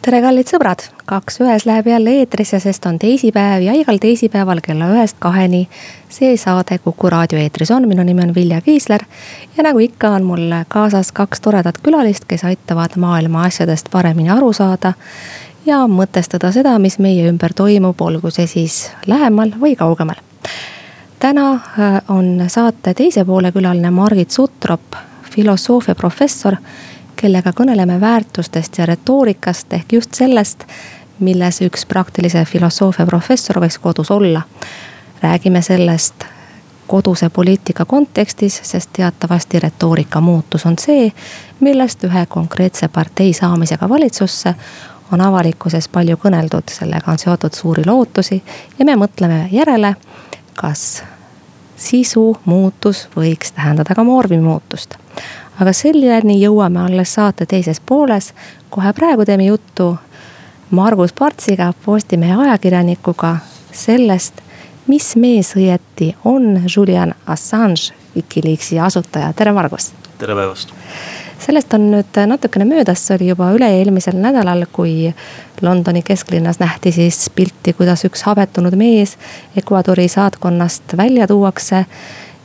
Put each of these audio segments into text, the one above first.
tere, kallid sõbrad, kaks ühes läheb jälle eetrisse, sest on teisipäev ja igal teisipäeval kella ühest kaheni see saade Kuku raadio eetris on, minu nimi on Vilja Kiisler. ja nagu ikka, on mul kaasas kaks toredat külalist, kes aitavad maailma asjadest paremini aru saada. ja mõtestada seda, mis meie ümber toimub, olgu see siis lähemal või kaugemal. täna äh, on saate teise poole külaline Margit Sutrop, filosoofiaprofessor kellega kõneleme väärtustest ja retoorikast ehk just sellest, milles üks praktilise filosoofia professor võiks kodus olla. räägime sellest koduse poliitika kontekstis, sest teatavasti retoorika muutus on see, millest ühe konkreetse partei saamisega valitsusse on avalikkuses palju kõneldud, sellega on seotud suuri lootusi ja me mõtleme järele, kas sisu muutus võiks tähendada ka vormi muutust aga selleni jõuame alles saate teises pooles. kohe praegu teeme juttu Margus Partsiga, Postimehe ajakirjanikuga sellest, mis mees õieti on Julian Assange, Wikileaksi asutaja, tere Margus. tere päevast sellest on nüüd natukene möödas, see oli juba üle-eelmisel nädalal, kui Londoni kesklinnas nähti siis pilti, kuidas üks habetunud mees Ecuadori saatkonnast välja tuuakse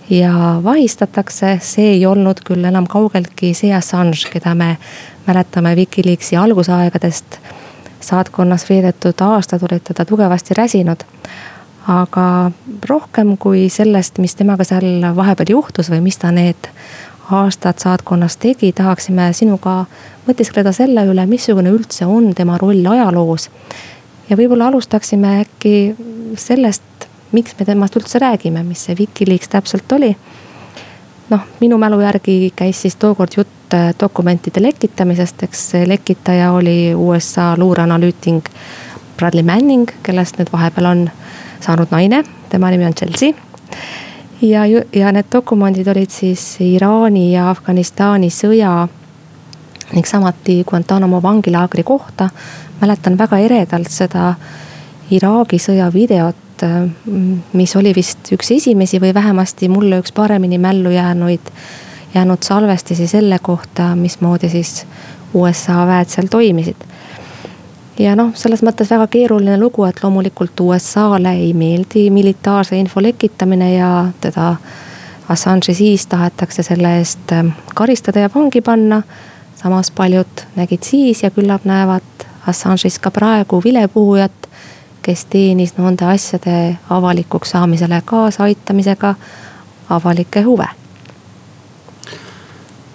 ja vahistatakse, see ei olnud küll enam kaugeltki see Assange, keda me mäletame Wikileaksi algusaegadest. saatkonnas veedetud aastad olid teda tugevasti räsinud. aga rohkem kui sellest, mis temaga seal vahepeal juhtus või mis ta need aastad saatkonnas tegi, tahaksime sinuga mõtiskleda selle üle, missugune üldse on tema roll ajaloos. ja võib-olla alustaksime äkki sellest miks me temast üldse räägime, mis see Wikileaks täpselt oli. noh, minu mälu järgi käis siis tookord jutt äh, dokumentide lekitamisest, eks lekitaja oli USA luureanalüütik Bradley Manning, kellest nüüd vahepeal on saanud naine, tema nimi on Chelsea ja, ja need dokumendid olid siis Iraani ja Afganistani sõja ning samuti Guantanamo vangilaagri kohta. mäletan väga eredalt seda Iraagi sõja videot Äh, mis oli vist üks esimesi või vähemasti mulle üks paremini mällu jäänuid, jäänud salvestisi selle kohta, mismoodi siis USA väed seal toimisid. ja noh, selles mõttes väga keeruline lugu, et loomulikult USA-le ei meeldi militaarse info lekitamine ja teda. Assange'i siis tahetakse selle eest äh, karistada ja vangi panna. samas paljud nägid siis ja küllap näevad Assange'is ka praegu vilepuhujat kes teenis nende asjade avalikuks saamisele kaasaaitamisega avalikke huve.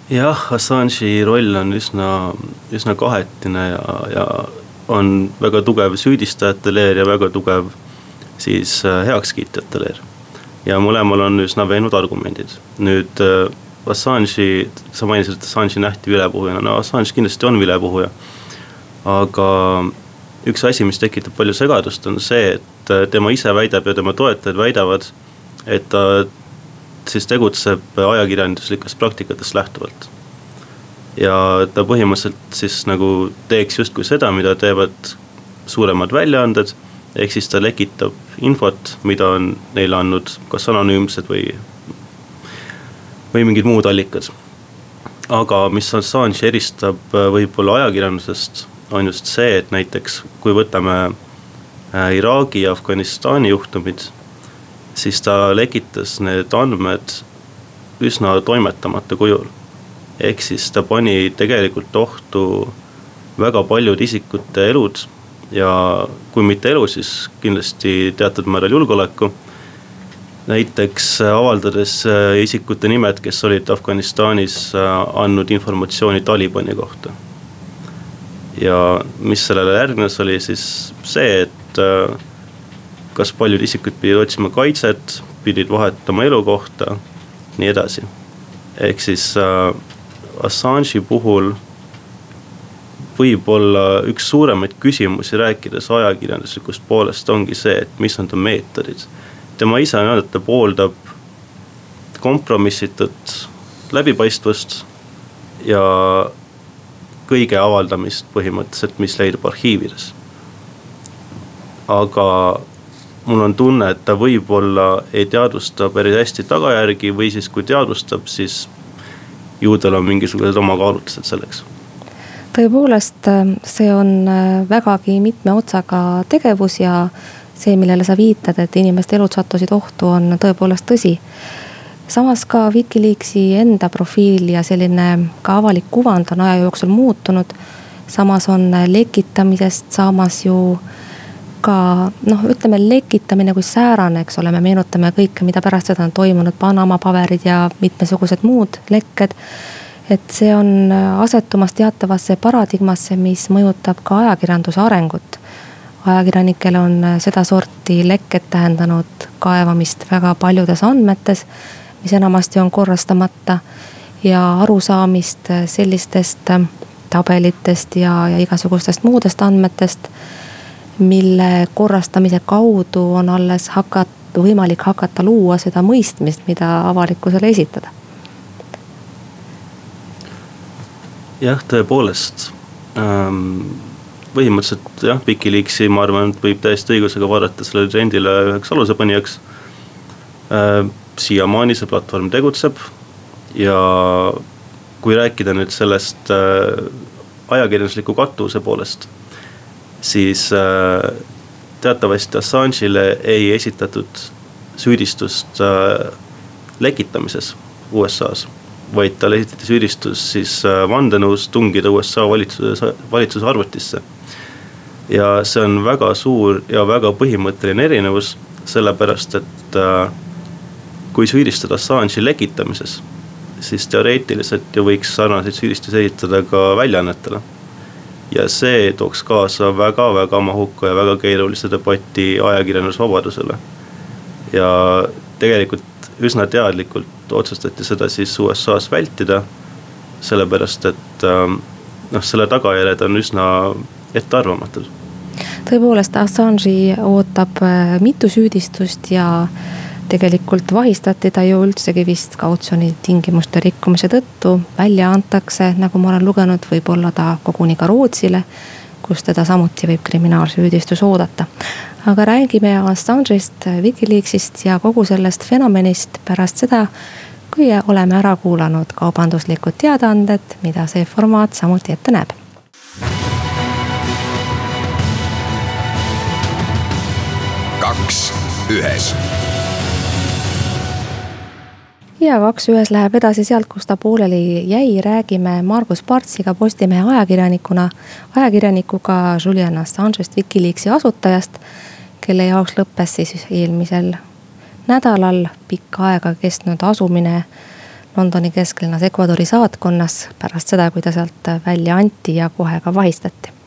jah, Assange'i roll on üsna, üsna kahetine ja, ja on väga tugev süüdistajate leer ja väga tugev siis äh, heakskiitjate leer. ja mõlemal on üsna veenvad argumendid, nüüd äh, Assange'i, sa mainisid, et Assange'i nähti vilepuhujana, no Assange kindlasti on vilepuhuja. aga üks asi, mis tekitab palju segadust, on see, et äh, tema ise väidab ja tema toetajad väidavad, et ta siis tegutseb ajakirjanduslikest praktikatest lähtuvalt. ja ta põhimõtteliselt siis nagu teeks justkui seda, mida teevad suuremad väljaanded. ehk siis ta lekitab infot, mida on neile andnud kas anonüümsed või, või mingid muud allikad. aga mis Assange eristab äh, võib-olla ajakirjandusest on just see, et näiteks kui võtame äh, Iraagi ja Afganistani juhtumid, siis ta lekitas need andmed üsna toimetamata kujul. ehk siis ta pani tegelikult ohtu väga paljude isikute elud ja kui mitte elu, siis kindlasti teatud määral julgeoleku. näiteks äh, avaldades äh, isikute nimed, kes olid Afganistanis andnud informatsiooni Talibani kohta ja mis sellele järgnes, oli siis see, et äh, kas paljud isikud pidid otsima kaitset, pidid vahetama elukohta, nii edasi. ehk siis äh, Assange'i puhul võib-olla üks suuremaid küsimusi rääkides ajakirjanduslikust poolest ongi see, et mis on ta meetodid. tema ise on öelnud, et ta pooldab kompromissitut läbipaistvust ja kõige avaldamist põhimõtteliselt, mis leidub arhiivides. aga mul on tunne, et ta võib-olla ei teadvusta päris hästi tagajärgi või siis kui teadvustab, siis ju tal on mingisugused oma kaalutlused selleks tõepoolest, see on äh, vägagi mitme otsaga tegevus ja see, millele sa viitad, et inimeste elud sattusid ohtu, on tõepoolest tõsi. Samas ka Wikileaksi enda profiil ja selline ka avalik kuvand on aja jooksul muutunud. samas on lekitamisest saamas ju ka noh, ütleme lekitamine kui säärane, eks ole, me meenutame kõike, mida pärast seda on toimunud, Panama paberid ja mitmesugused muud lekked. et see on asetumas teatavasse paradigmasse, mis mõjutab ka ajakirjanduse arengut ajakirjanikele on sedasorti lekked tähendanud kaevamist väga paljudes andmetes, mis enamasti on korrastamata. ja arusaamist sellistest tabelitest ja, ja igasugustest muudest andmetest, mille korrastamise kaudu on alles hakat-, võimalik hakata luua seda mõistmist, mida avalikkusele esitada. jah, tõepoolest ähm põhimõtteliselt jah, Wikileaksi ma arvan, et võib täiesti õigusega vaadata sellele trendile üheks alusepanijaks äh,. Siiamaani see platvorm tegutseb ja kui rääkida nüüd sellest äh, ajakirjandusliku kattuvuse poolest, siis äh, teatavasti Assange'ile ei esitatud süüdistust äh, lekitamises USA-s vaid talle esitati süüdistus siis vandenõus tungida USA valitsuse, valitsuse arvutisse. Ja see on väga suur ja väga põhimõtteline erinevus, sellepärast et kui süüdistada Assange'i lekitamises, siis teoreetiliselt ju võiks sarnaseid süüdistusi esitada ka väljaannetele. ja see tooks kaasa väga-väga mahuka ja väga keerulise debati ajakirjandusvabadusele. ja tegelikult üsna teadlikult otsustati seda siis USA-s vältida. sellepärast, et äh, noh, selle tagajärjed on üsna ettearvamatud. tõepoolest, Assange'i ootab äh, mitu süüdistust ja tegelikult vahistati ta ju üldsegi vist kautsjoni tingimuste rikkumise tõttu. välja antakse, nagu ma olen lugenud, võib-olla ta koguni ka Rootsile, kus teda samuti võib kriminaalsüüdistus oodata. aga räägime Assange'ist, Wikileaksist ja kogu sellest fenomenist pärast seda, kui oleme ära kuulanud kaubanduslikud teadaanded, mida see formaat samuti ette näeb kaks ühes. Ja kaks ühes läheb edasi sealt, kus ta pooleli jäi, räägime Margus Partsiga, Postimehe ajakirjanikuna, ajakirjanikuga Julian Assange'ist, Wikileaksi asutajast, kelle jaoks lõppes siis eelmisel nädalal pikka aega kestnud asumine Londoni kesklinnas Ecuadori saatkonnas pärast seda, kui ta sealt välja anti ja kohe ka vahistati.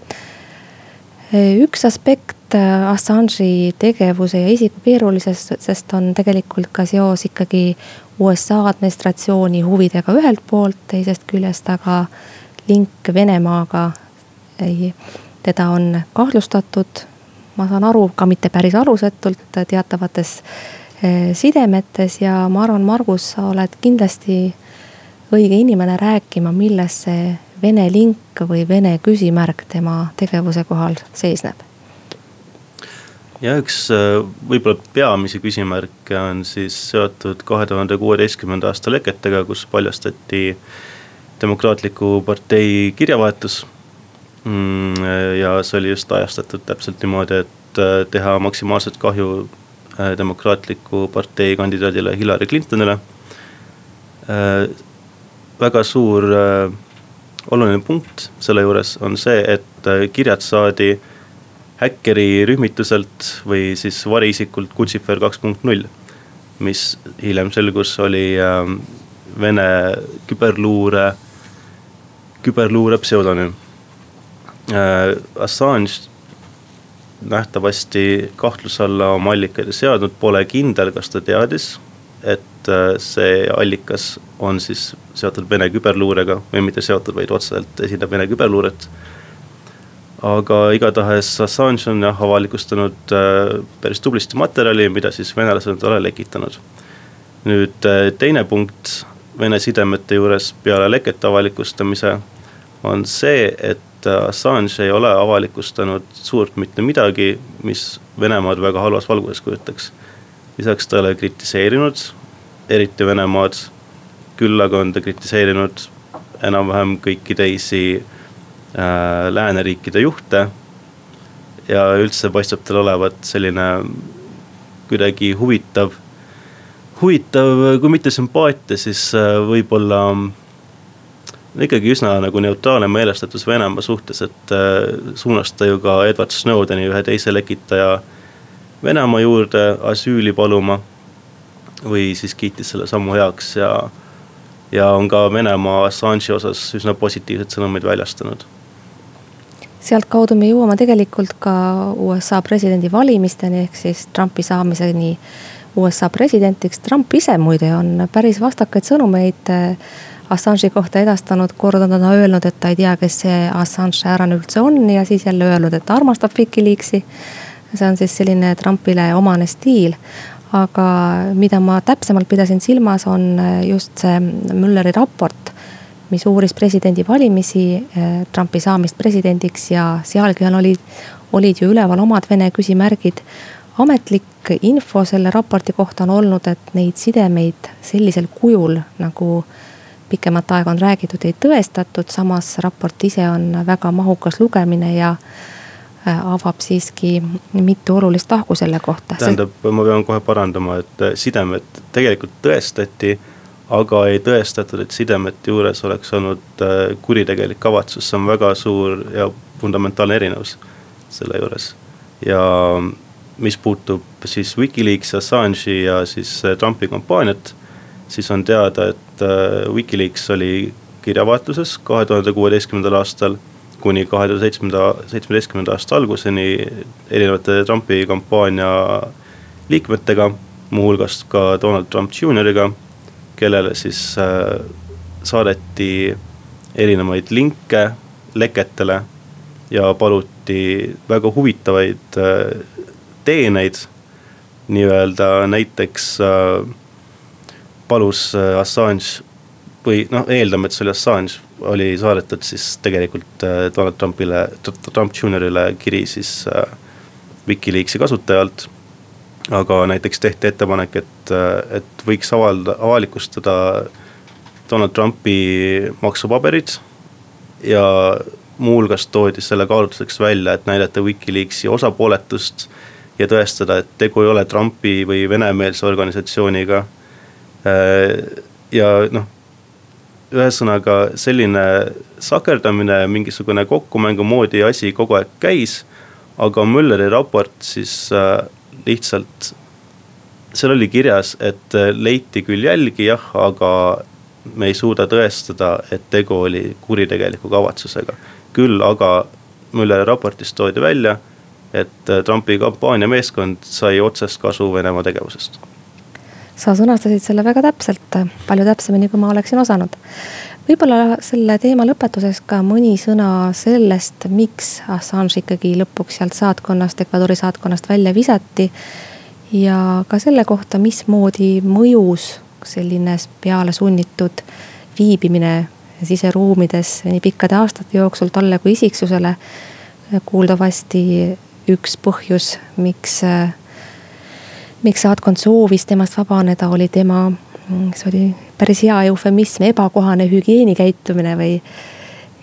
Üks aspekt Äh, Assange'i tegevuse ja isiku keerulises, sest on tegelikult ka seos ikkagi USA administratsiooni huvidega ühelt poolt, teisest küljest aga link Venemaaga. teda on kahtlustatud, ma saan aru, ka mitte päris alusetult teatavates äh, sidemetes ja ma arvan, Margus, sa oled kindlasti õige inimene rääkima, milles see Vene link või Vene küsimärk tema tegevuse kohal seisneb ja üks äh, võib-olla peamisi küsimärke on siis seotud kahe tuhande kuueteistkümnenda aasta leketega, kus paljastati demokraatliku partei kirjavahetus. Mm, ja see oli just ajastatud täpselt niimoodi, et äh, teha maksimaalset kahju äh, demokraatliku partei kandidaadile Hillary Clintonile. väga suur oluline punkt selle juures on see, et kirjad saadi häkkeri rühmituselt või siis variisikult Kutsifer kaks punkt null. mis hiljem selgus, oli ähm, Vene küberluure, küberluure pseudonüüm. Äh, Assange nähtavasti kahtluse alla oma allikaid ei seadnud, pole kindel, kas ta teadis, et äh, see allikas on siis seotud Vene küberluurega või mitte seotud, vaid otseselt esindab Vene küberluuret aga igatahes Assange on jah, avalikustanud äh, päris tublisti materjali, mida siis venelased on talle lekitanud. nüüd teine punkt Vene sidemete juures peale lekete avalikustamise on see, et Assange ei ole avalikustanud suurt mitte midagi, mis Venemaad väga halvas valguses kujutaks. Lisaks ta ei ole kritiseerinud eriti Venemaad, küll aga on ta kritiseerinud enam-vähem kõiki teisi äh, lääneriikide juhte. ja üldse paistab tal olevat selline kuidagi huvitav, huvitav, kui mitte sümpaatia, siis äh, võib-olla ikkagi üsna nagu neutraalne meelestatus Venemaa suhtes, et äh, suunas ta ju ka Edward Snowdeni, ühe teise lekitaja Venemaa juurde asüüli paluma. või siis kiitis selle sammu heaks ja, ja on ka Venemaa Assange'i osas üsna positiivseid sõnumeid väljastanud sealtkaudu me jõuame tegelikult ka USA presidendivalimisteni ehk siis Trumpi saamiseni USA presidendiks. Trump ise muide on päris vastakaid sõnumeid äh, Assange'i kohta edastanud, kord on ta öelnud, et ta ei tea, kes see Assange säärane üldse on ja siis jälle öelnud, et ta armastab Wikileaksi. See on siis selline Trumpile omane stiil. aga mida ma täpsemalt pidasin silmas, on just see Mülleri raport, mis uuris presidendivalimisi, eh, Trumpi saamist presidendiks ja sealgi on, olid, olid ju üleval omad Vene küsimärgid ametlik info selle raporti kohta on olnud, et neid sidemeid sellisel kujul nagu pikemat aega on räägitud, ei tõestatud, samas raport ise on väga mahukas lugemine ja äh, avab siiski mitu olulist tahku selle kohta. tähendab, ma pean kohe parandama, et äh, sidemed tegelikult tõestati, aga ei tõestatud, et sidemete juures oleks olnud äh, kuritegelik kavatsus, see on väga suur ja fundamentaalne erinevus selle juures. ja mis puutub siis Wikileaks, Assange'i ja siis Trumpi kampaaniat siis on teada, et äh, Wikileaks oli kirjavahetuses kahe tuhande kuueteistkümnendal aastal kuni kahe tuhande seitsmenda, seitsmeteistkümnenda aasta alguseni erinevate Trumpi kampaania liikmetega, muuhulgas ka Donald Trump Junioriga, kellele siis äh, saadeti erinevaid linke leketele ja paluti väga huvitavaid äh, teeneid, nii-öelda näiteks äh, palus äh, Assange või noh, eeldame, et see oli Assange, oli saadetud siis tegelikult äh, Donald Trumpile, Trump Juniorile kiri siis äh, Wikileaksi kasutajalt. aga näiteks tehti ettepanek, et, et võiks avalda, avalikustada Donald Trumpi maksupaberid. ja muuhulgas toodi selle kaalutluseks välja, et näidata Wikileaksi osapooletust ja tõestada, et tegu ei ole Trumpi või venemeelse organisatsiooniga Äh, ja noh, ühesõnaga selline sakerdamine, mingisugune kokkumängu moodi asi kogu aeg käis. aga Mülleri raport siis äh, lihtsalt, seal oli kirjas, et äh, leiti küll jälgi jah, aga me ei suuda tõestada, et tegu oli kuritegeliku kavatsusega. küll aga Mülleri raportis toodi välja, et Trumpi kampaaniameeskond sai otsest kasu Venemaa tegevusest sa sõnastasid selle väga täpselt, palju täpsemini, kui ma oleksin osanud. võib-olla selle teema lõpetuseks ka mõni sõna sellest, miks Assange ikkagi lõpuks sealt saatkonnast, Ecuadori saatkonnast välja visati. ja ka selle kohta, mismoodi mõjus selline peale sunnitud viibimine siseruumides nii pikkade aastate jooksul talle kui isiksusele. kuuldavasti üks põhjus, miks miks saatkond soovis temast vabaneda, oli tema, see oli päris hea eufemism, ebakohane hügieenikäitumine või.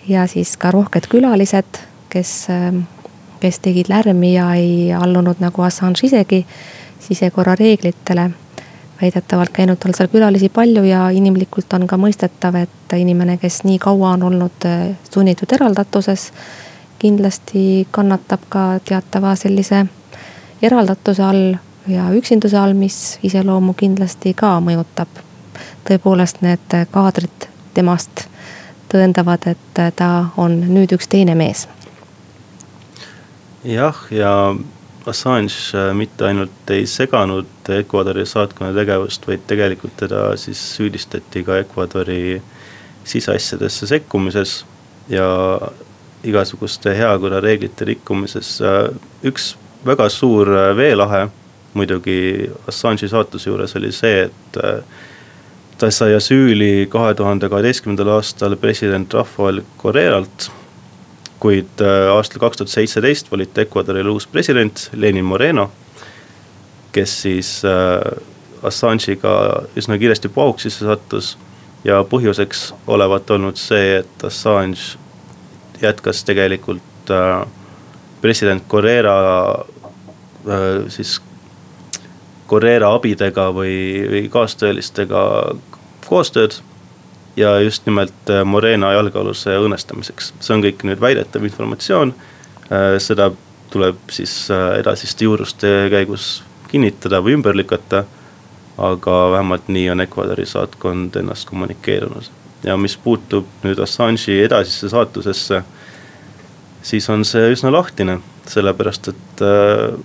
ja siis ka rohked külalised, kes, kes tegid lärmi ja ei allunud nagu Assange isegi sisekorra reeglitele. väidetavalt käinud tal seal külalisi palju ja inimlikult on ka mõistetav, et inimene, kes nii kaua on olnud sunnitud eraldatuses. kindlasti kannatab ka teatava sellise eraldatuse all ja üksinduse all, mis iseloomu kindlasti ka mõjutab. tõepoolest, need kaadrid temast tõendavad, et ta on nüüd üks teine mees. jah, ja Assange äh, mitte ainult ei seganud Ecuadori saatkonna tegevust, vaid tegelikult teda siis süüdistati ka Ecuadori siseasjadesse sekkumises ja igasuguste heakorra reeglite rikkumises. Äh, üks väga suur äh, veelahe muidugi Assange'i saatuse juures oli see, et äh, ta sai asüüli kahe tuhande kaheteistkümnendal aastal president Rafael Correralt. kuid äh, aastal kaks tuhat seitseteist valiti Ecuadoril uus president Lenin Moreno, kes siis Assange'iga üsna kiiresti pauksisse sattus ja põhjuseks olevat olnud see, et Assange jätkas tegelikult äh, president Correra äh, siis Correra abidega või, või kaastöölistega koostööd. ja just nimelt äh, Morena jalgealuse õõnestamiseks, see on kõik nüüd väidetav informatsioon. seda tuleb siis edasiste juuruste käigus kinnitada või ümber lükata aga vähemalt nii on Ecuadori saatkond ennast kommunikeerunud. ja mis puutub nüüd Assange'i edasisse saatusesse, siis on see üsna lahtine, sellepärast et äh,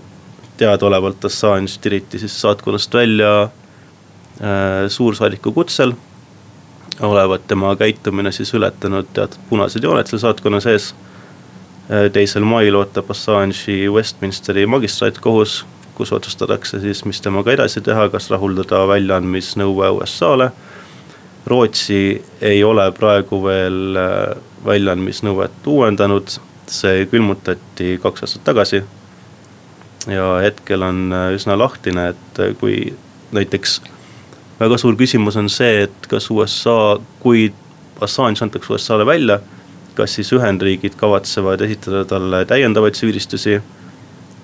teadaolevalt Assange tiriti siis saatkonnast välja äh, suursaadiku kutsel. olevat tema käitumine siis ületanud teatud punased jooned seal saatkonna sees. Äh, teisel mail ootab Assange'i Westminsteri magistraatkohus kus otsustatakse siis, mis temaga edasi teha, kas rahuldada väljaandmisnõue USA-le. Rootsi ei ole praegu veel äh, väljaandmisnõuet uuendanud, see külmutati kaks aastat tagasi. Ja hetkel on äh, üsna lahtine, et äh, kui näiteks väga suur küsimus on see, et kas USA, kui Assange antakse USA-le välja, kas siis Ühendriigid kavatsevad esitada talle täiendavaid süüdistusi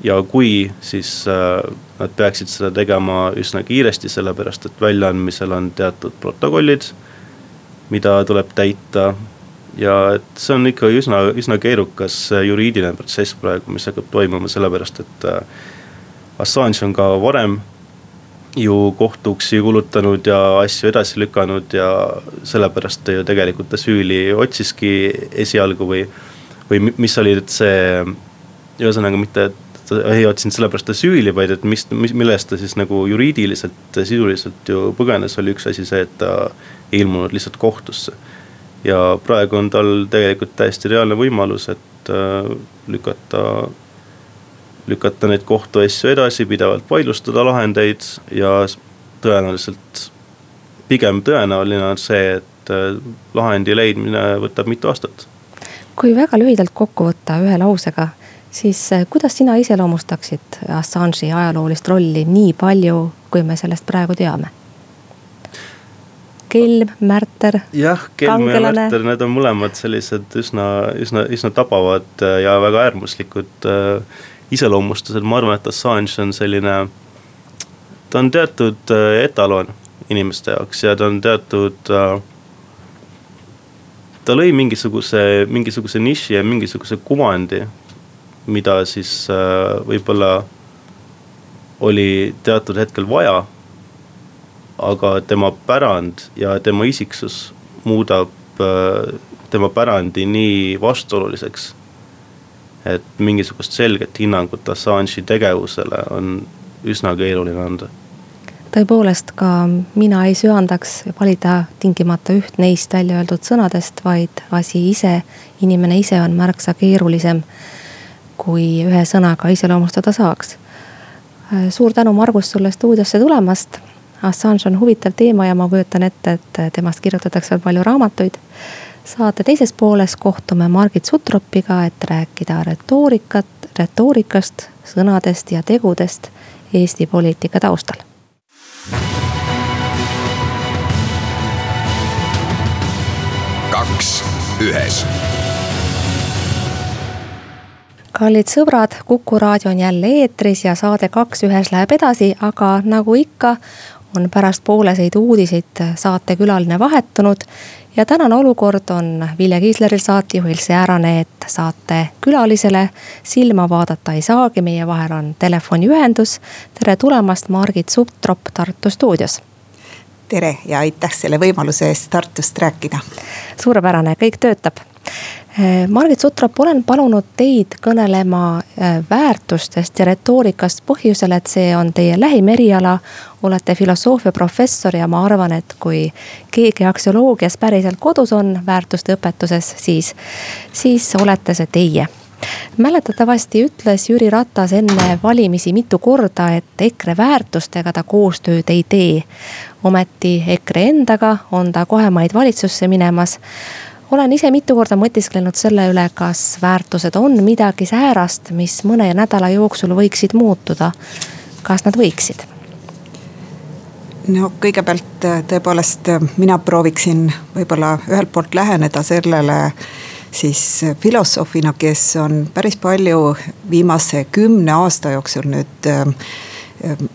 ja kui, siis äh, nad peaksid seda tegema üsna kiiresti, sellepärast et väljaandmisel on teatud protokollid, mida tuleb täita. Ja et see on ikka üsna, üsna keerukas äh, juriidiline protsess praegu, mis hakkab toimuma, sellepärast et äh, Assange on ka varem ju kohtuuksi kulutanud ja asju edasi lükanud ja sellepärast ta ju tegelikult asüüli otsiski esialgu või, või mis oli see ühesõnaga mitte, et ei otsinud sellepärast ta süüli, vaid et mis, mis, millest ta siis nagu juriidiliselt, sisuliselt ju põgenes, oli üks asi see, et ta ei ilmunud lihtsalt kohtusse. Ja praegu on tal tegelikult täiesti reaalne võimalus, et äh, lükata, lükata neid kohtuasju edasi, pidevalt vaidlustada lahendeid ja tõenäoliselt, pigem tõenäoline on see, et äh, lahendi leidmine võtab mitu aastat kui väga lühidalt kokku võtta ühe lausega siis eh, kuidas sina iseloomustaksid Assange'i ajaloolist rolli nii palju, kui me sellest praegu teame? Kelm, märter. jah, kelm ja märter, need on mõlemad sellised üsna, üsna, üsna tabavad eh, ja väga äärmuslikud äh, iseloomustused, ma arvan, et Assange on selline. ta on teatud äh, etalon inimeste jaoks ja ta on teatud äh, ta lõi mingisuguse, mingisuguse niši ja mingisuguse kuvandi mida siis äh, võib-olla oli teatud hetkel vaja. Aga tema pärand ja tema isiksus muudab äh, tema pärandi nii vastuoluliseks. et mingisugust selget hinnangut Assange'i tegevusele on üsna keeruline anda tõepoolest ka mina ei söandaks valida tingimata üht neist välja öeldud sõnadest, vaid asi ise, inimene ise on märksa keerulisem kui ühe sõnaga iseloomustada saaks. suur tänu, Margus, sulle stuudiosse tulemast. Assange on huvitav teema ja ma kujutan ette, et temast kirjutatakse palju raamatuid. saate teises pooles kohtume Margit Sutropiga, et rääkida retoorikat, retoorikast, sõnadest ja tegudest Eesti poliitika taustal. kaks ühes kallid sõbrad, Kuku raadio on jälle eetris ja saade Kaks ühes läheb edasi, aga nagu ikka, on pärast pooleseidu uudiseid saatekülaline vahetunud. ja tänane olukord on Vilja Kiisleril saatejuhil säärane, et saatekülalisele silma vaadata ei saagi, meie vahel on telefoniühendus. tere tulemast, Margit Sutrop Tartu stuudios tere ja aitäh selle võimaluse eest Tartust rääkida. suurepärane, kõik töötab Margit Sutrop, olen palunud teid kõnelema eh, väärtustest ja retoorikast põhjusel, et see on teie lähim eriala. olete filosoofiaprofessor ja ma arvan, et kui keegi aksioloogias päriselt kodus on väärtuste õpetuses, siis, siis olete see teie mäletatavasti ütles Jüri Ratas enne valimisi mitu korda, et EKRE väärtustega ta koostööd ei tee. ometi EKRE endaga on ta kohemaid valitsusse minemas olen ise mitu korda mõtisklenud selle üle, kas väärtused on midagi säärast, mis mõne nädala jooksul võiksid muutuda. kas nad võiksid? no kõigepealt äh, tõepoolest äh, mina prooviksin võib-olla ühelt poolt läheneda sellele siis filosoofina, kes on päris palju viimase kümne aasta jooksul nüüd äh,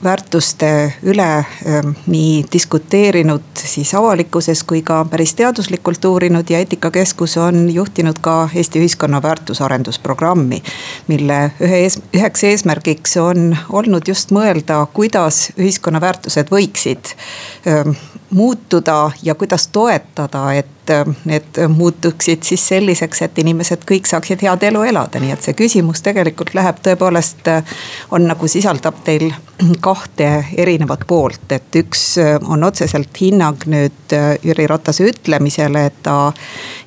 väärtuste üle ähm, nii diskuteerinud siis avalikkuses kui ka päris teaduslikult uurinud ja eetikakeskus on juhtinud ka Eesti ühiskonna väärtusarendusprogrammi. mille ühe ees, üheks eesmärgiks on olnud just mõelda, kuidas ühiskonna väärtused võiksid ähm, muutuda ja kuidas toetada, et need muutuksid siis selliseks, et inimesed kõik saaksid head elu elada, nii et see küsimus tegelikult läheb tõepoolest, on nagu sisaldab teil kahte erinevat poolt, et üks on otseselt hinnang nüüd Jüri Ratase ütlemisele, et ta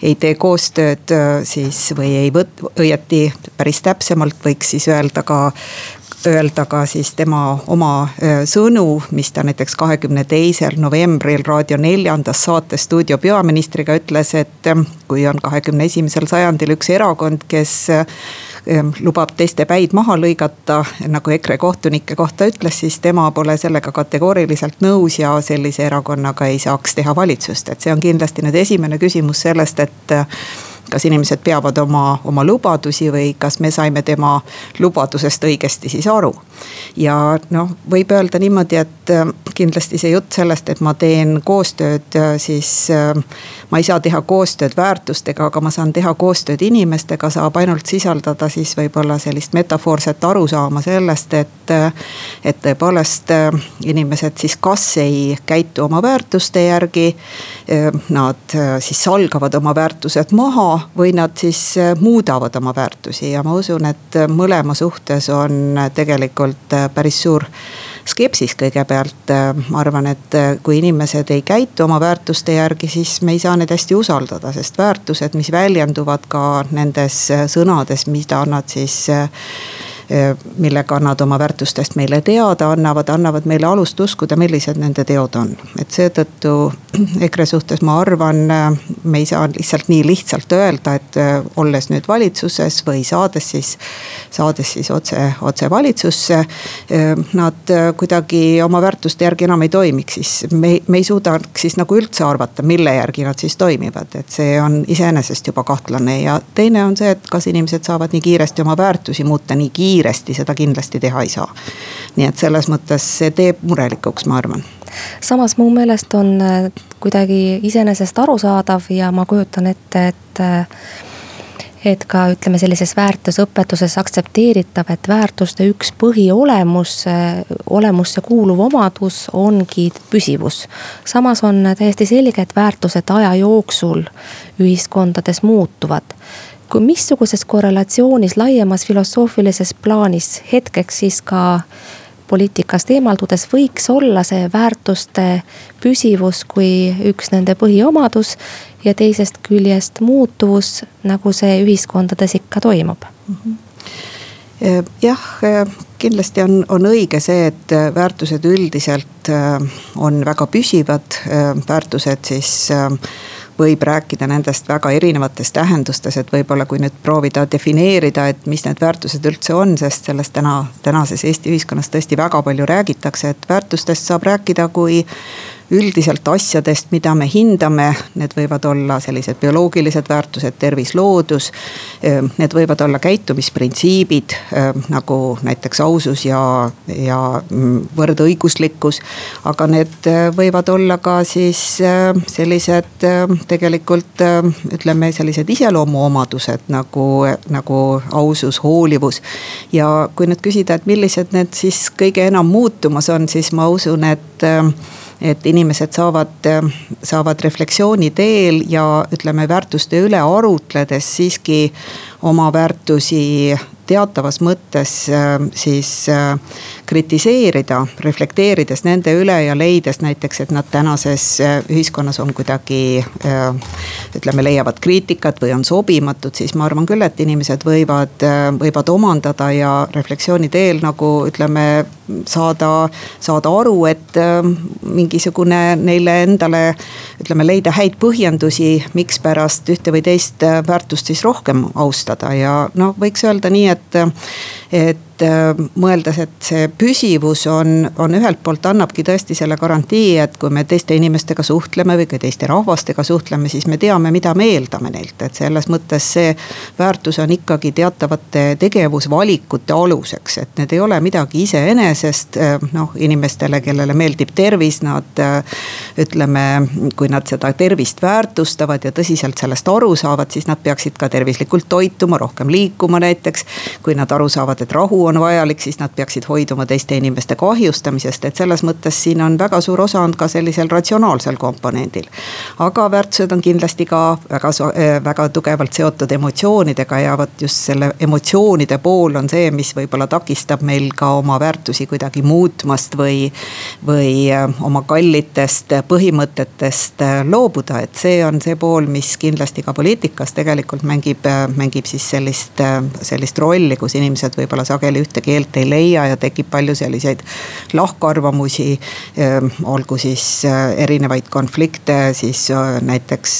ei tee koostööd siis või ei võt-, õieti päris täpsemalt võiks siis öelda ka öelda ka siis tema oma sõnu, mis ta näiteks kahekümne teisel novembril Raadio neljandas saates Stuudio peaministriga ütles, et kui on kahekümne esimesel sajandil üks erakond, kes lubab teiste päid maha lõigata, nagu EKRE kohtunike kohta ütles, siis tema pole sellega kategooriliselt nõus ja sellise erakonnaga ei saaks teha valitsust, et see on kindlasti nüüd esimene küsimus sellest, et kas inimesed peavad oma, oma lubadusi või kas me saime tema lubadusest õigesti siis aru. ja noh, võib öelda niimoodi, et äh, kindlasti see jutt sellest, et ma teen koostööd, äh, siis äh, ma ei saa teha koostööd väärtustega, aga ma saan teha koostööd inimestega, saab ainult sisaldada siis võib-olla sellist metafoorset arusaama sellest, et, et tõepoolest inimesed siis kas ei käitu oma väärtuste järgi. Nad siis salgavad oma väärtused maha või nad siis äh, muudavad oma väärtusi ja ma usun, et äh, mõlema suhtes on äh, tegelikult päris suur skepsis kõigepealt. ma arvan, et kui inimesed ei käitu oma väärtuste järgi, siis me ei saa neid hästi usaldada, sest väärtused, mis väljenduvad ka nendes sõnades, mida nad siis millega nad oma väärtustest meile teada annavad, annavad meile alust uskuda, millised nende teod on. et seetõttu EKRE suhtes ma arvan, me ei saa lihtsalt nii lihtsalt öelda, et olles nüüd valitsuses või saades siis, saades siis otse, otse valitsusse. Nad kuidagi oma väärtuste järgi enam ei toimiks, siis me, me ei suudaks siis nagu üldse arvata, mille järgi nad siis toimivad, et see on iseenesest juba kahtlane ja teine on see, et kas inimesed saavad nii kiiresti oma väärtusi muuta nii kiiresti kiiresti seda kindlasti teha ei saa. nii et selles mõttes see teeb murelikuks, ma arvan samas mu meelest on äh, kuidagi iseenesest arusaadav ja ma kujutan ette, et äh, et ka ütleme, sellises väärtusõpetuses aktsepteeritav, et väärtuste üks põhiolemus, äh, olemusse kuuluv omadus ongi püsivus. samas on täiesti selge, et väärtused aja jooksul ühiskondades muutuvad kui missuguses korrelatsioonis laiemas filosoofilises plaanis hetkeks siis ka poliitikast eemaldudes võiks olla see väärtuste püsivus kui üks nende põhiomadus. ja teisest küljest muutuvus, nagu see ühiskondades ikka toimub mm. -hmm jah, kindlasti on, on õige see, et väärtused üldiselt on väga püsivad, väärtused siis võib rääkida nendest väga erinevates tähendustes, et võib-olla kui nüüd proovida defineerida, et mis need väärtused üldse on, sest sellest täna, tänases Eesti ühiskonnas tõesti väga palju räägitakse, et väärtustest saab rääkida kui üldiselt asjadest, mida me hindame, need võivad olla sellised bioloogilised väärtused, tervis, loodus. Need võivad olla käitumisprintsiibid nagu näiteks ausus ja, ja mm, võrdõiguslikkus. aga need võivad olla ka siis sellised tegelikult ütleme, sellised iseloomuomadused nagu, nagu ausus, hoolivus. ja kui nüüd küsida, et millised need siis kõige enam muutumas on, siis ma usun, et et inimesed saavad, saavad refleksiooni teel ja ütleme, väärtuste üle arutledes siiski oma väärtusi teatavas mõttes siis kritiseerida, reflekteerides nende üle ja leides näiteks, et nad tänases ühiskonnas on kuidagi ütleme, leiavad kriitikat või on sobimatud, siis ma arvan küll, et inimesed võivad, võivad omandada ja refleksiooni teel nagu ütleme, saada, saada aru, et mingisugune neile endale ütleme, leida häid põhjendusi, mikspärast ühte või teist väärtust siis rohkem austada. Ja noh, võiks öelda nii, et, et et äh, mõeldes, et see püsivus on, on ühelt poolt annabki tõesti selle garantii, et kui me teiste inimestega suhtleme või ka teiste rahvastega suhtleme, siis me teame, mida me eeldame neilt, et selles mõttes see väärtus on ikkagi teatavate tegevusvalikute aluseks, et need ei ole midagi iseenesest. Äh, noh, inimestele, kellele meeldib tervis, nad äh, ütleme, kui nad seda tervist väärtustavad ja tõsiselt sellest aru saavad, siis nad peaksid ka tervislikult toituma, rohkem liikuma näiteks. kui nad aru saavad, et rahu on on vajalik, siis nad peaksid hoiduma teiste inimeste kahjustamisest, et selles mõttes siin on väga suur osa on ka sellisel ratsionaalsel komponendil. aga väärtused on kindlasti ka väga, äh, väga tugevalt seotud emotsioonidega ja vot just selle emotsioonide pool on see, mis võib-olla takistab meil ka oma väärtusi kuidagi muutmast või, või äh, oma kallitest põhimõtetest äh, loobuda, et see on see pool, mis kindlasti ka poliitikas tegelikult mängib, mängib siis sellist, sellist rolli, kus inimesed võib-olla sageli ühte keelt ei leia ja tekib palju selliseid lahkarvamusi. Ehm, olgu siis äh, erinevaid konflikte siis äh, näiteks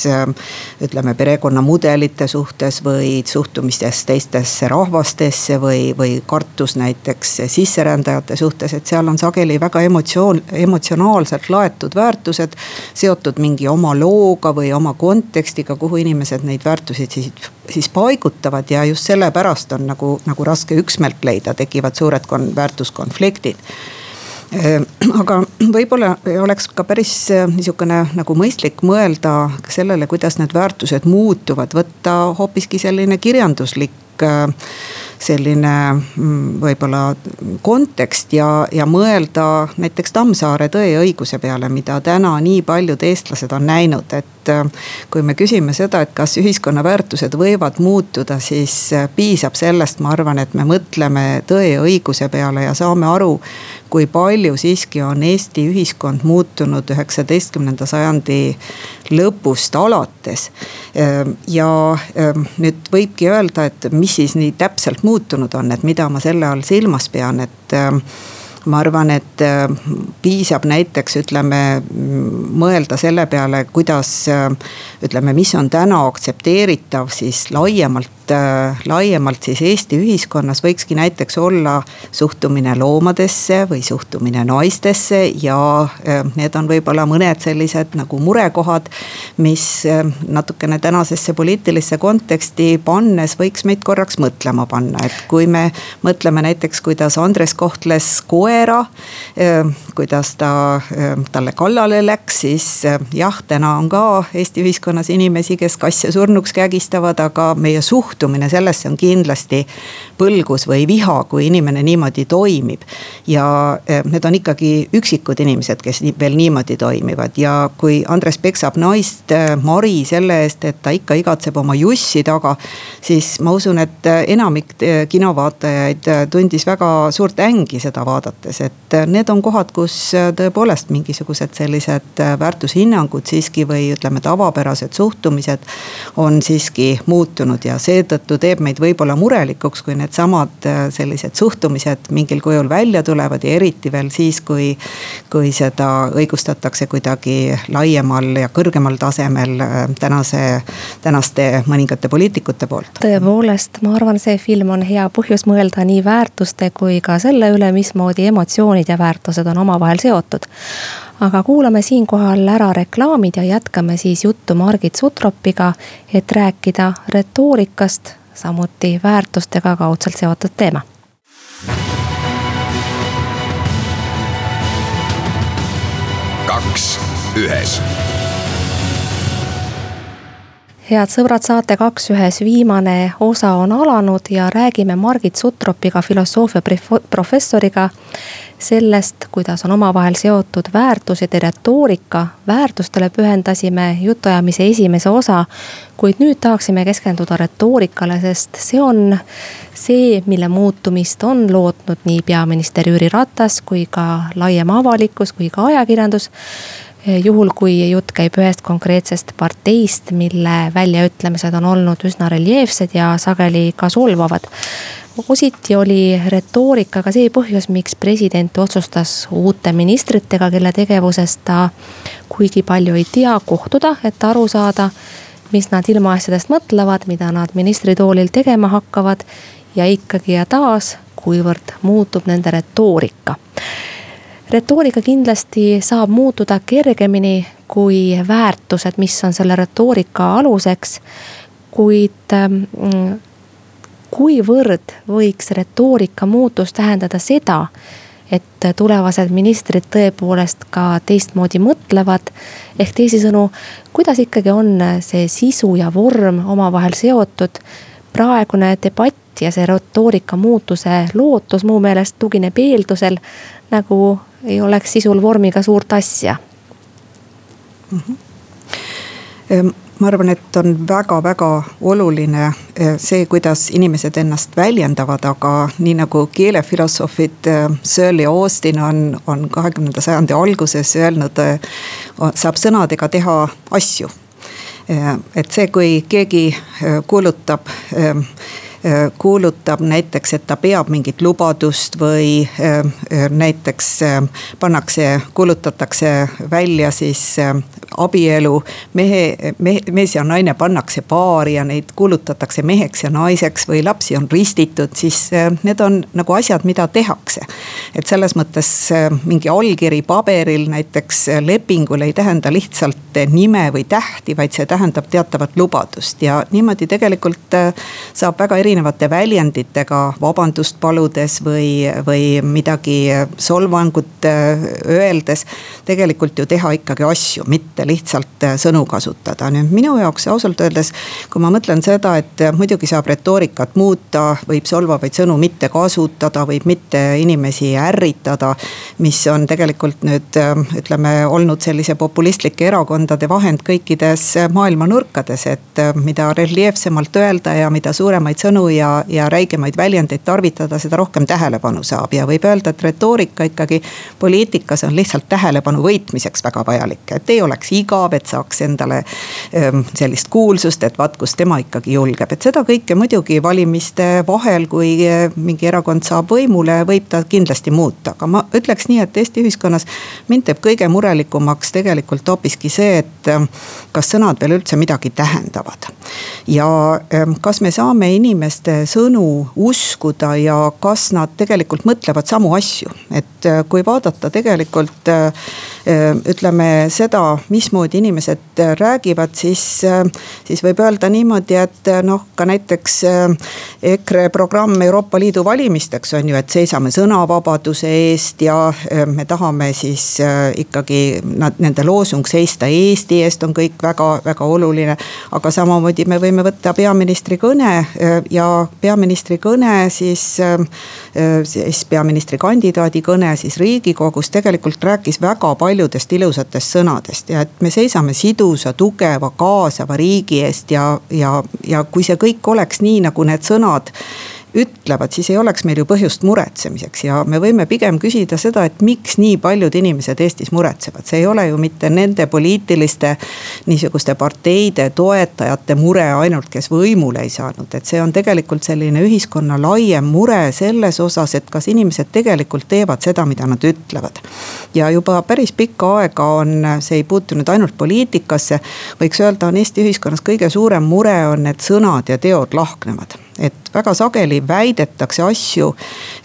ütleme perekonnamudelite suhtes või suhtumistes teistesse rahvastesse või, või kartus näiteks sisserändajate suhtes, et seal on sageli väga emotsioon, emotsionaalselt laetud väärtused. seotud mingi oma looga või oma kontekstiga, kuhu inimesed neid väärtusi siis, siis paigutavad ja just sellepärast on nagu, nagu raske üksmeelt leida tekivad suured kon-, väärtuskonfliktid. Äh, aga võib-olla oleks ka päris äh, niisugune nagu mõistlik mõelda sellele, kuidas need väärtused muutuvad, võtta hoopiski selline kirjanduslik selline mm, võib-olla kontekst ja, ja mõelda näiteks Tammsaare Tõe ja õiguse peale, mida täna nii paljud eestlased on näinud, et kui me küsime seda, et kas ühiskonna väärtused võivad muutuda, siis piisab sellest, ma arvan, et me mõtleme tõe ja õiguse peale ja saame aru, kui palju siiski on Eesti ühiskond muutunud üheksateistkümnenda sajandi lõpust alates. ja nüüd võibki öelda, et mis siis nii täpselt muutunud on, et mida ma selle all silmas pean, et ma arvan, et piisab näiteks ütleme mõelda selle peale, kuidas ütleme, mis on täna aktsepteeritav siis laiemalt äh, laiemalt siis Eesti ühiskonnas. Võikski näiteks olla suhtumine loomadesse või suhtumine naistesse ja äh, need on võib-olla mõned sellised nagu murekohad, mis äh, natukene tänasesse poliitilisse konteksti pannes võiks meid korraks mõtlema panna, et kui me mõtleme näiteks, kuidas Andres kohtles koera, äh, kuidas ta äh, talle kallale läks, siis äh, jah, täna on ka Eesti ühiskonnas inimesi, kes kasse surnuks kägistavad, aga meie suht suhtumine sellesse on kindlasti põlgus või viha, kui inimene niimoodi toimib. ja need on ikkagi üksikud inimesed, kes veel niimoodi toimivad ja kui Andres peksab naist, eh, Mari selle eest, et ta ikka igatseb oma jussi taga. siis ma usun, et eh, enamik kinovaatajaid tundis väga suurt ängi seda vaadates, et need on kohad, kus tõepoolest mingisugused sellised väärtushinnangud siiski või ütleme, tavapärased suhtumised on siiski muutunud ja see seetõttu teeb meid võib-olla murelikuks, kui needsamad äh, sellised suhtumised mingil kujul välja tulevad ja eriti veel siis, kui. kui seda õigustatakse kuidagi laiemal ja kõrgemal tasemel äh, tänase, tänaste mõningate poliitikute poolt. tõepoolest, ma arvan, see film on hea põhjus mõelda nii väärtuste kui ka selle üle, mismoodi emotsioonid ja väärtused on omavahel seotud aga kuulame siinkohal ära reklaamid ja jätkame siis juttu Margit Sutropiga, et rääkida retoorikast, samuti väärtustega kaudselt seotud teema. kaks ühes head sõbrad, saate kaks ühes viimane osa on alanud ja räägime Margit Sutropiga, filosoofia professoriga sellest, kuidas on omavahel seotud väärtused ja retoorika. väärtustele pühendasime jutuajamise esimese osa, kuid nüüd tahaksime keskenduda retoorikale, sest see on see, mille muutumist on lootnud nii peaminister Jüri Ratas kui ka laiem avalikkus kui ka ajakirjandus juhul, kui jutt käib ühest konkreetsest parteist, mille väljaütlemised on olnud üsna reljeefsed ja sageli ka solvavad. ositi oli retoorika ka see põhjus, miks president otsustas uute ministritega, kelle tegevusest ta kuigi palju ei tea, kohtuda, et aru saada, mis nad ilmaasjadest mõtlevad, mida nad ministritoolil tegema hakkavad ja ikkagi ja taas, kuivõrd muutub nende retoorika retoorika kindlasti saab muutuda kergemini kui väärtused, mis on selle retoorika aluseks. kuid ähm, kuivõrd võiks retoorika muutus tähendada seda, et tulevased ministrid tõepoolest ka teistmoodi mõtlevad. ehk teisisõnu, kuidas ikkagi on see sisu ja vorm omavahel seotud. praegune debatt ja see retoorika muutuse lootus mu meelest tugineb eeldusel nagu ei oleks sisul vormiga suurt asja mm. -hmm. ma arvan, et on väga-väga oluline e, see, kuidas inimesed ennast väljendavad, aga nii nagu keelefilosoofid e, Searle ja Austin on, on kahekümnenda sajandi alguses öelnud, e, saab sõnadega teha asju. et see, kui keegi kuulutab kuulutab näiteks, et ta peab mingit lubadust või äh, äh, näiteks pannakse, kuulutatakse välja siis abielu. mehe, mehe, mees ja naine pannakse paari ja neid kuulutatakse meheks ja naiseks või lapsi on ristitud, siis need on nagu asjad, mida tehakse. et selles mõttes mingi allkiri paberil näiteks lepingul ei tähenda lihtsalt nime või tähti, vaid see tähendab teatavat lubadust ja niimoodi tegelikult saab väga erinevalt erinevate väljenditega vabandust paludes või, või midagi solvangut äh, öeldes. tegelikult ju teha ikkagi asju, mitte lihtsalt äh, sõnu kasutada. nüüd minu jaoks ausalt öeldes, kui ma mõtlen seda, et muidugi saab retoorikat muuta, võib solvavaid sõnu mitte kasutada, võib mitte inimesi ärritada. mis on tegelikult nüüd äh, ütleme olnud sellise populistlike erakondade vahend kõikides maailma nurkades, et mida reljeefsemalt öelda ja mida suuremaid sõnu sõnu ja, ja räigemaid väljendeid tarvitada, seda rohkem tähelepanu saab ja võib öelda, et retoorika ikkagi poliitikas on lihtsalt tähelepanu võitmiseks väga vajalik. et ei oleks igav, et saaks endale ähm, sellist kuulsust, et vaat kus tema ikkagi julgeb, et seda kõike muidugi valimiste vahel, kui äh, mingi erakond saab võimule, võib ta kindlasti muuta, aga ma ütleks nii, et Eesti ühiskonnas mind teeb kõige murelikumaks tegelikult hoopiski see, et ähm, kas sõnad veel üldse midagi tähendavad. ja ähm, kas me saame inimesi inimeste sõnu uskuda ja kas nad tegelikult mõtlevad samu asju. et äh, kui vaadata tegelikult äh, äh, ütleme seda, mismoodi inimesed räägivad, siis, siis võib öelda niimoodi, et noh, ka näiteks EKRE programm Euroopa Liidu valimisteks on ju, et seisame sõnavabaduse eest ja me tahame siis ikkagi nad, nende loosung seista Eesti eest on kõik väga-väga oluline. aga samamoodi me võime võtta peaministri kõne ja ja peaministri kõne siis, äh, siis peaministrikandidaadi kõne siis riigikogus tegelikult rääkis väga paljudest ilusatest sõnadest ja et me seisame sidusa, tugeva, kaasava riigi eest ja, ja, ja kui see kõik oleks nii, nagu need sõnad ütlevad, siis ei oleks meil ju põhjust muretsemiseks ja me võime pigem küsida seda, et miks nii paljud inimesed Eestis muretsevad. see ei ole ju mitte nende poliitiliste niisuguste parteide toetajate mure ainult, kes võimule ei saanud, et see on tegelikult selline ühiskonna laiem mure selles osas, et kas inimesed tegelikult teevad seda, mida nad ütlevad. ja juba päris pikka aega on, see ei puutu nüüd ainult poliitikasse, võiks öelda, on Eesti ühiskonnas kõige suurem mure on, et sõnad ja teod lahknevad et väga sageli väidetakse asju,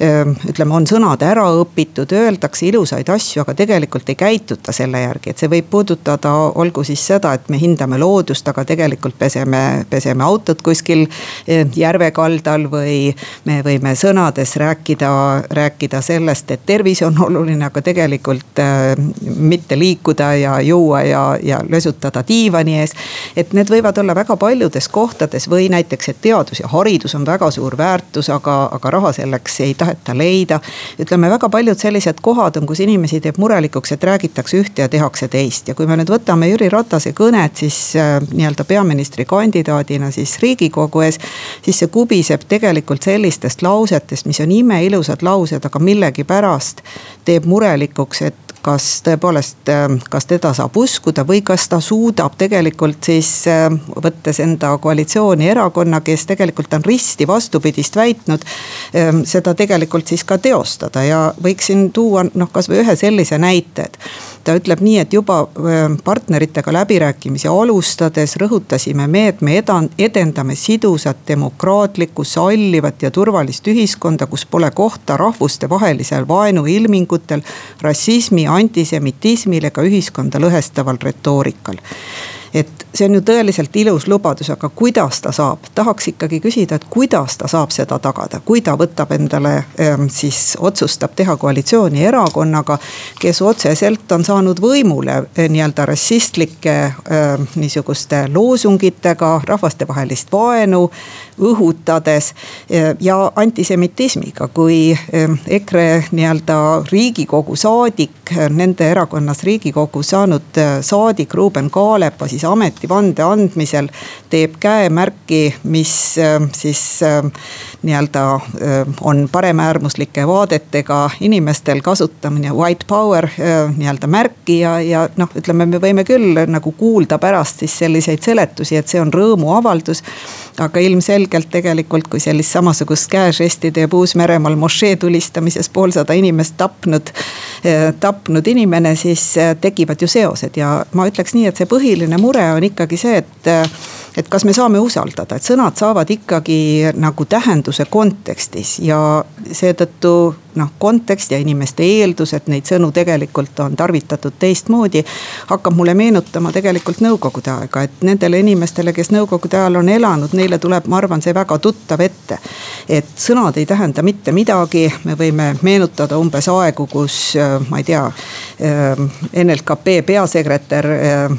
ehm, ütleme, on sõnad ära õpitud, öeldakse ilusaid asju, aga tegelikult ei käituta selle järgi, et see võib puudutada, olgu siis seda, et me hindame loodust, aga tegelikult peseme, peseme autot kuskil ehm, järve kaldal või me võime sõnades rääkida, rääkida sellest, et tervis on oluline, aga tegelikult äh, mitte liikuda ja juua ja, ja lösutada diivani ees. et need võivad olla väga paljudes kohtades või näiteks, et teadus ja haridus on väga suur väärtus, aga, aga raha selleks ei taheta leida. ütleme, väga paljud sellised kohad on, kus inimesi teeb murelikuks, et räägitakse ühte ja tehakse teist ja kui me nüüd võtame Jüri Ratase kõnet, siis äh, nii-öelda peaministrikandidaadina siis riigikogu ees. siis see kubiseb tegelikult sellistest lausetest, mis on imeilusad laused, aga millegipärast teeb murelikuks, et kas tõepoolest, kas teda saab uskuda või kas ta suudab tegelikult siis võttes enda koalitsiooni erakonna, kes tegelikult on risti vastupidist väitnud. seda tegelikult siis ka teostada ja võiksin tuua noh, kasvõi ühe sellise näite, et ta ütleb nii, et juba partneritega läbirääkimisi alustades rõhutasime me, et me edan-, edendame sidusat, demokraatlikku, sallivat ja turvalist ühiskonda, kus pole kohta rahvustevahelisel vaenuilmingutel, rassismi, antisemitismil ega ühiskonda lõhestaval retoorikal et see on ju tõeliselt ilus lubadus, aga kuidas ta saab, tahaks ikkagi küsida, et kuidas ta saab seda tagada, kui ta võtab endale ähm, siis otsustab teha koalitsiooni erakonnaga, kes otseselt on saanud võimule äh, nii-öelda rassistlike ähm, niisuguste loosungitega, rahvastevahelist vaenu õhutades äh, ja antisemitismiga, kui ähm, EKRE nii-öelda riigikogu saadik, nende erakonnas riigikogu saanud äh, saadik Ruuben Kaalepa siis ametivande andmisel teeb käemärki, mis siis nii-öelda on paremäärmuslike vaadetega inimestel kasutamine, white power nii-öelda märki ja, ja noh, ütleme, me võime küll nagu kuulda pärast siis selliseid seletusi, et see on rõõmuavaldus. Aga ilmselgelt tegelikult, kui sellist samasugust käežesti teeb Uus-Meremaal mošee tulistamises poolsada inimest tapnud, tapnud inimene, siis tekivad ju seosed. Ja ma ütleks nii, et see põhiline mure on ikkagi see, et, et kas me saame usaldada, et sõnad saavad ikkagi nagu tähenduse kontekstis. Ja seetõttu noh, kontekst ja inimeste eeldus, et neid sõnu tegelikult on tarvitatud teistmoodi. hakkab mulle meenutama tegelikult nõukogude aega, et nendele inimestele, kes nõukogude ajal on elanud, neile tuleb, ma arvan, see väga tuttav ette. et sõnad ei tähenda mitte midagi, me võime meenutada umbes aegu, kus ma ei tea. NLKP peasekretär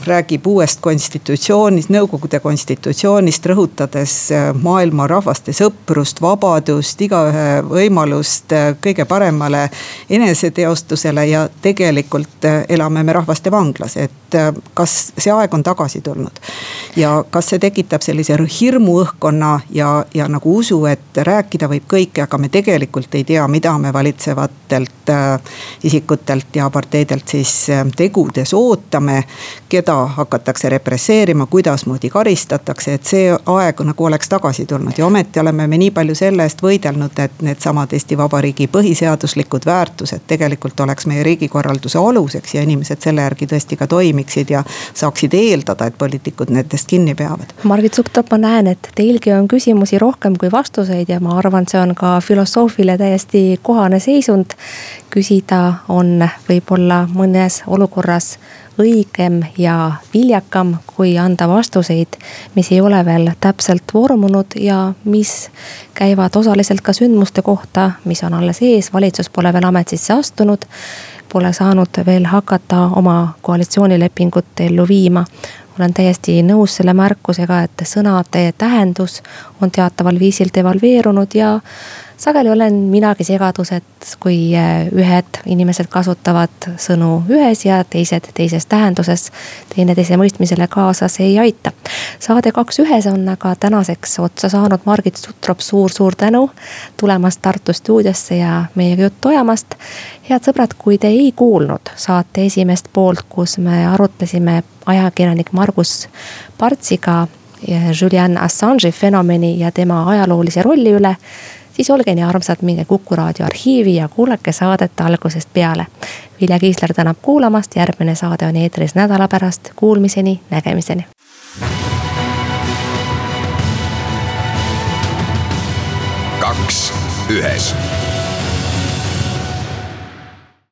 räägib uuest konstitutsioonist, nõukogude konstitutsioonist, rõhutades maailma rahvaste sõprust, vabadust, igaühe võimalust kõige paremale eneseteostusele ja tegelikult äh, elame me rahvaste vanglas, et äh, kas see aeg on tagasi tulnud. ja kas see tekitab sellise hirmuõhkkonna ja, ja nagu usu, et rääkida võib kõike, aga me tegelikult ei tea, mida me valitsevatelt äh, isikutelt ja parteidelt siis tegudes ootame. keda hakatakse represseerima, kuidasmoodi karistatakse, et see aeg nagu oleks tagasi tulnud ja ometi oleme me nii palju selle eest võidelnud, et needsamad Eesti Vabariigi põhiseadused põhiseaduslikud väärtused tegelikult oleks meie riigikorralduse aluseks ja inimesed selle järgi tõesti ka toimiksid ja saaksid eeldada, et poliitikud nendest kinni peavad. Margit Sutrop, ma näen, et teilgi on küsimusi rohkem kui vastuseid ja ma arvan, see on ka filosoofile täiesti kohane seisund. küsida on võib-olla mõnes olukorras õigem ja viljakam, kui anda vastuseid, mis ei ole veel täpselt vormunud ja mis käivad osaliselt ka sündmuste kohta, mis on alles ees, valitsus pole veel ametisse astunud. Pole saanud veel hakata oma koalitsioonilepingut ellu viima olen täiesti nõus selle märkusega, et sõnade tähendus on teataval viisil devalveerunud ja sageli olen minagi segaduses, kui eh, ühed inimesed kasutavad sõnu ühes ja teised teises tähenduses. teineteise mõistmisele kaasa see ei aita. saade Kaks ühes on aga tänaseks otsa saanud. Margit Sutrop suur,, suur-suur tänu tulemast Tartu stuudiosse ja meiega juttu ajamast. head sõbrad, kui te ei kuulnud saate esimest poolt, kus me arutlesime ajakirjanik Margus Partsiga Julian Assange'i fenomeni ja tema ajaloolise rolli üle siis olge nii armsad, minge Kuku raadio arhiivi ja kuulake saadet algusest peale. Vilja Kiisler tänab kuulamast, järgmine saade on eetris nädala pärast, kuulmiseni, nägemiseni. kaks ühes